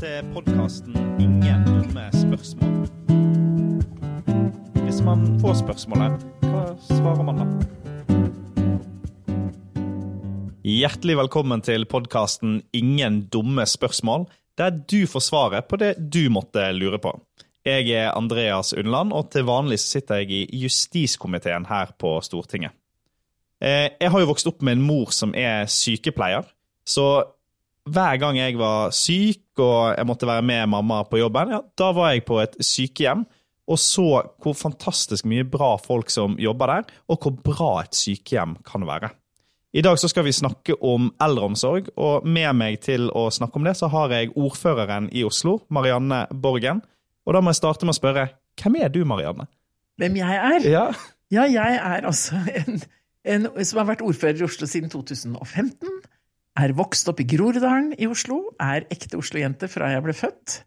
til podkasten 'Ingen dumme spørsmål'. Hvis man får spørsmålet, hva svarer man da? Hjertelig velkommen til podkasten 'Ingen dumme spørsmål', der du får svaret på det du måtte lure på. Jeg er Andreas Unnland, og til vanlig sitter jeg i justiskomiteen her på Stortinget. Eh, jeg har jo vokst opp med en mor som er sykepleier, så hver gang jeg var syk og jeg måtte være med mamma på jobben, ja, da var jeg på et sykehjem og så hvor fantastisk mye bra folk som jobber der, og hvor bra et sykehjem kan være. I dag så skal vi snakke om eldreomsorg, og med meg til å snakke om det, så har jeg ordføreren i Oslo, Marianne Borgen. Og da må jeg starte med å spørre, hvem er du, Marianne? Hvem jeg er? Ja, Ja, jeg er altså en, en som har vært ordfører i Oslo siden 2015. Er vokst opp i Groruddalen i Oslo. Er ekte Oslo-jente fra jeg ble født.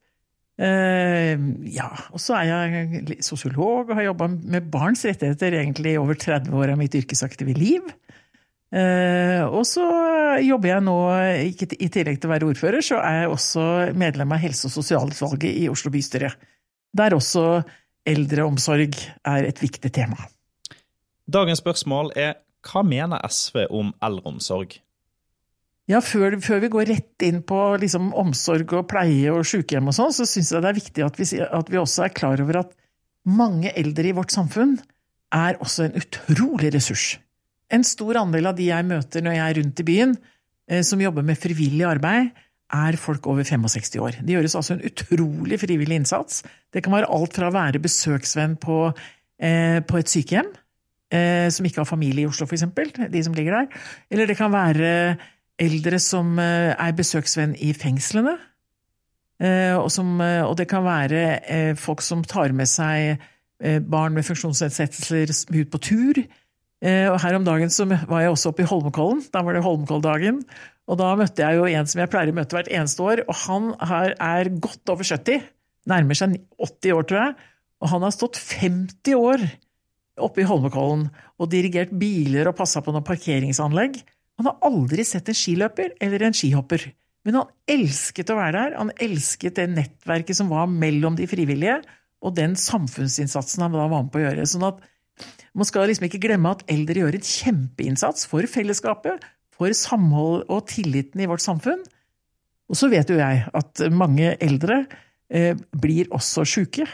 Uh, ja, og så er jeg sosiolog og har jobba med barns rettigheter egentlig i over 30 år av mitt yrkesaktive liv. Uh, og så jobber jeg nå, ikke i tillegg til å være ordfører, så er jeg også medlem av helse- og sosialutvalget i Oslo bystyre. Der også eldreomsorg er et viktig tema. Dagens spørsmål er hva mener SV om eldreomsorg? Ja, før, før vi går rett inn på liksom, omsorg og pleie og sykehjem og sånn, så syns jeg det er viktig at vi, at vi også er klar over at mange eldre i vårt samfunn er også en utrolig ressurs. En stor andel av de jeg møter når jeg er rundt i byen, eh, som jobber med frivillig arbeid, er folk over 65 år. Det gjøres altså en utrolig frivillig innsats. Det kan være alt fra å være besøksvenn på, eh, på et sykehjem, eh, som ikke har familie i Oslo, eksempel, de som ligger der, eller det kan være eldre som eh, er besøksvenn i fengslene. Eh, Og, som, eh, og det kan være folk som tar med seg barn med funksjonsnedsettelser ut på tur. Og her om dagen var jeg også oppe i Holmenkollen. Da var det Holmenkolldagen. Og da møtte jeg jo en som jeg pleier å møte hvert eneste år, og han er godt over 70. Nærmer seg 80 år, tror jeg. Og han har stått 50 år oppe i Holmenkollen og dirigert biler og passa på noen parkeringsanlegg. Han har aldri sett en skiløper eller en skihopper, men han elsket å være der. Han elsket det nettverket som var mellom de frivillige, og den samfunnsinnsatsen han da var med på å gjøre. Sånn at man skal liksom ikke glemme at eldre gjør en kjempeinnsats for fellesskapet, for samhold og tilliten i vårt samfunn. Og så vet jo jeg at mange eldre eh, blir også sjuke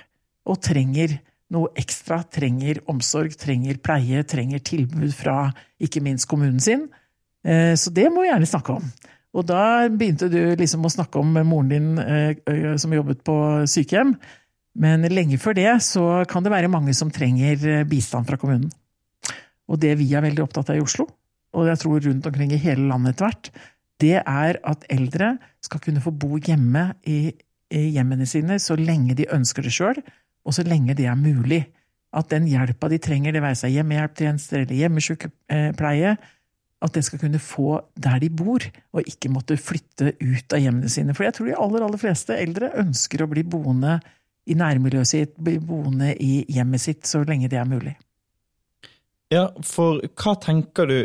og trenger noe ekstra, trenger omsorg, trenger pleie, trenger tilbud fra ikke minst kommunen sin. Eh, Så det må vi gjerne snakke om. Og da begynte du liksom å snakke om moren din eh, som jobbet på sykehjem. Men lenge før det så kan det være mange som trenger eh, bistand fra kommunen. Og det vi er veldig opptatt av i Oslo, og jeg tror rundt omkring i hele landet etter hvert, det er at eldre skal kunne få bo hjemme i, i hjemmene sine så lenge de ønsker det sjøl, og så lenge det er mulig. At den hjelpa de trenger, det være seg hjemmehjelptjenester eller hjemmesykepleie, at det skal kunne få der de bor, og ikke måtte flytte ut av hjemmene sine. For jeg tror de aller, aller fleste eldre ønsker å bli boende i nærmiljøet sitt, bli boende i hjemmet sitt så lenge det er mulig. Ja, for hva tenker du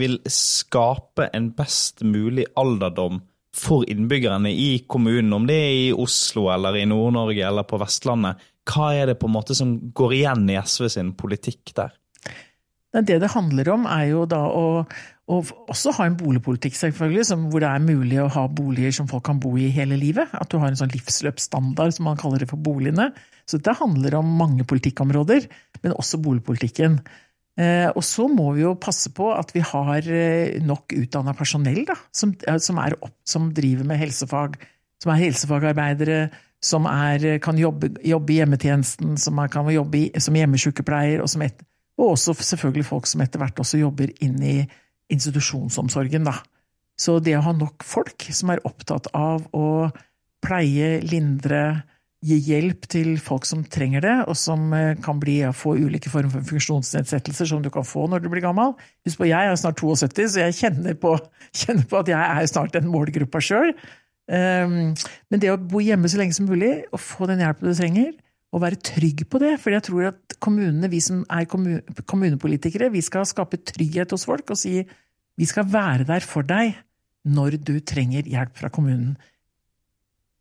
vil skape en best mulig alderdom for innbyggerne i kommunen, om det er i Oslo eller i Nord-Norge eller på Vestlandet? Hva er det på en måte som går igjen i SV sin politikk der? Det det handler om, er jo da å, å også ha en boligpolitikk, selvfølgelig, som, hvor det er mulig å ha boliger som folk kan bo i hele livet. At du har en sånn livsløpsstandard, som man kaller det for boligene. Så det handler om mange politikkområder, men også boligpolitikken. Eh, og så må vi jo passe på at vi har eh, nok utdanna personell da, som, eh, som, opp, som driver med helsefag, som er helsefagarbeidere, som er, kan jobbe, jobbe i hjemmetjenesten, som er, kan jobbe i, som hjemmesykepleier, og, et, og også selvfølgelig folk som etter hvert også jobber inn i institusjonsomsorgen. Da. Så det å ha nok folk som er opptatt av å pleie, lindre, gi hjelp til folk som trenger det, og som eh, kan bli, få ulike former for funksjonsnedsettelser som du kan få når du blir gammel. Husk på, jeg er snart 72, så jeg kjenner på, kjenner på at jeg er snart en målgruppa sjøl. Um, men det å bo hjemme så lenge som mulig, og få den hjelpen du trenger, og være trygg på det. For jeg tror at kommunene, vi som er kommunepolitikere, vi skal skape trygghet hos folk og si vi skal være der for deg når du trenger hjelp fra kommunen.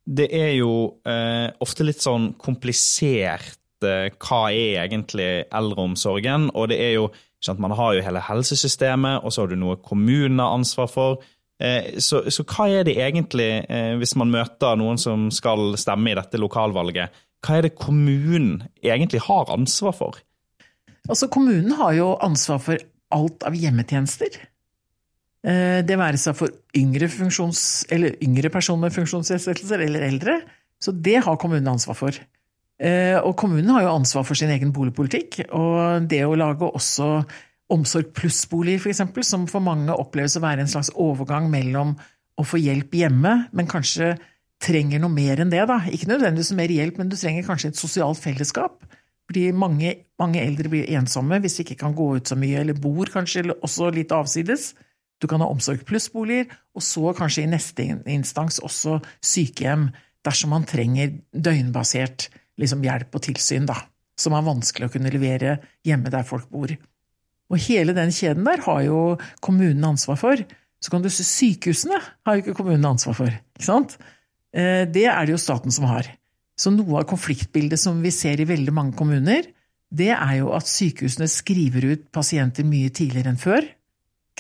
det er jo eh, ofte litt sånn komplisert eh, hva er egentlig eldreomsorgen, og det er jo sant, Man har jo hele helsesystemet, og så har du noe kommunen har ansvar for. Eh, så, så, hva er det egentlig, eh, hvis man møter noen som skal stemme i dette lokalvalget, hva er det kommunen egentlig har ansvar for? Altså, Kommunen har jo ansvar for alt av hjemmetjenester. Eh, det være seg for yngre, yngre personer med funksjonsnedsettelser eller eldre. Så det har kommunen ansvar for. Eh, og kommunen har jo ansvar for sin egen boligpolitikk. Og det å lage også omsorg pluss-boliger, f.eks., som for mange oppleves å være en slags overgang mellom å få hjelp hjemme, men kanskje trenger noe mer enn det. da. Ikke nødvendigvis mer hjelp, men du trenger kanskje et sosialt fellesskap. Fordi mange, mange eldre blir ensomme hvis de ikke kan gå ut så mye, eller bor kanskje også litt avsides. Du kan ha Omsorg pluss-boliger, og så kanskje i neste instans også sykehjem, dersom man trenger døgnbasert liksom, hjelp og tilsyn, da, som er vanskelig å kunne levere hjemme der folk bor. Og hele den kjeden der har jo kommunen ansvar for. Så kan du se sykehusene har jo ikke kommunen ansvar for, ikke sant? Eh, det er det jo staten som har. Så noe av konfliktbildet som vi ser i veldig mange kommuner, det er jo at sykehusene skriver ut pasienter mye tidligere enn før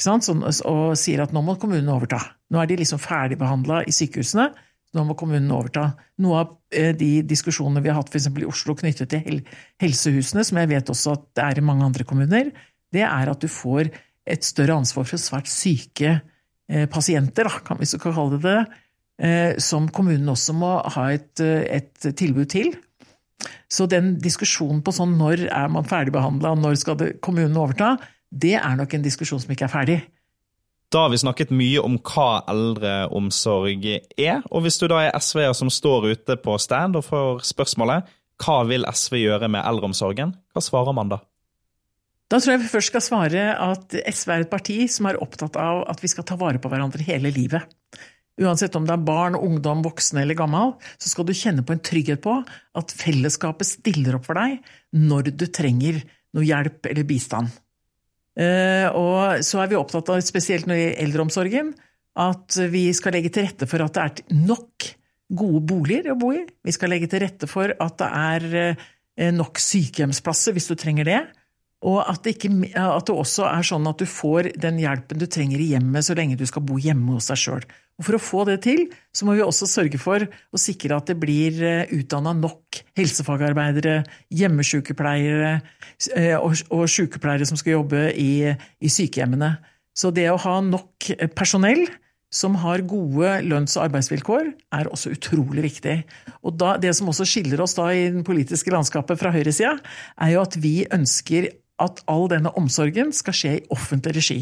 sånn, og sier at nå må kommunen overta. Nå er de liksom ferdigbehandla i sykehusene, nå må kommunen overta. Noe av eh, de diskusjonene vi har hatt f.eks. i Oslo knyttet til helsehusene, som jeg vet også at det er i mange andre kommuner, det er at du får et større ansvar for svært syke eh, pasienter, kan vi så kalle det det, som kommunen også må ha et, et tilbud til. Så den diskusjonen på sånn når er man ferdigbehandla, når skal det, kommunen overta, det er nok en diskusjon som ikke er ferdig. Da har vi snakket mye om hva eldreomsorg er, og hvis du da er SV-er som står ute på stand og får spørsmålet hva vil SV gjøre med eldreomsorgen, hva svarer man da? Da tror jeg vi først skal svare at SV er et parti som er opptatt av at vi skal ta vare på hverandre hele livet. Uansett om det er barn, ungdom, voksne eller gammel, så skal du kjenne på en trygghet på at fellesskapet stiller opp for deg når du trenger noe hjelp eller bistand. Eh, og så er vi opptatt av, spesielt når det gjelder eldreomsorgen, at vi skal legge til rette for at det er nok gode boliger å bo i. Vi skal legge til rette for at det er eh, nok sykehjemsplasser hvis du trenger det. Og at det, ikke, at det, også er sånn at du får den hjelpen du trenger i hjemmet så lenge du skal bo hjemme hos deg sjøl. For å få det til, så må vi også sørge for å sikre at det blir eh, utdanna nok helsefagarbeidere, hjemmesykepleiere eh, og, og sykepleiere som skal jobbe i, i sykehjemmene. Så det å ha nok personell som har gode lønns- og arbeidsvilkår, er også utrolig viktig. Og da, Det som også skiller oss da i det politiske landskapet fra høyresida, er jo at vi ønsker at all denne omsorgen skal skje i offentlig regi.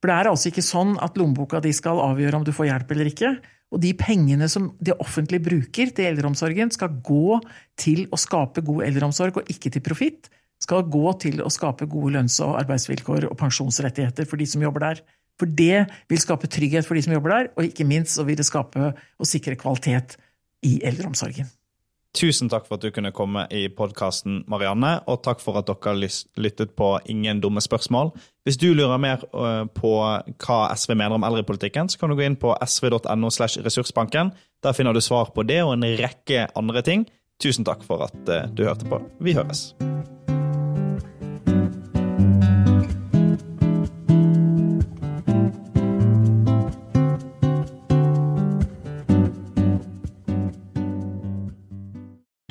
For det er altså ikke sånn at lommeboka di skal avgjøre om du får hjelp eller ikke. Og de pengene som det offentlige bruker til eldreomsorgen, skal gå til å skape god eldreomsorg, og ikke til profitt. Skal gå til å skape gode lønns- og arbeidsvilkår og pensjonsrettigheter for de som jobber der. For det vil skape trygghet for de som jobber der, og ikke minst så vil det skape og sikre kvalitet i eldreomsorgen. Tusen takk for at du kunne komme i podkasten, Marianne, og takk for at dere lyttet på Ingen dumme spørsmål. Hvis du lurer mer øh, på hva SV mener om eldrepolitikken, så kan du gå inn på sv.no slash ressursbanken. Der finner du svar på det og en rekke andre ting. Tusen takk for at øh, du hørte på. Vi høres.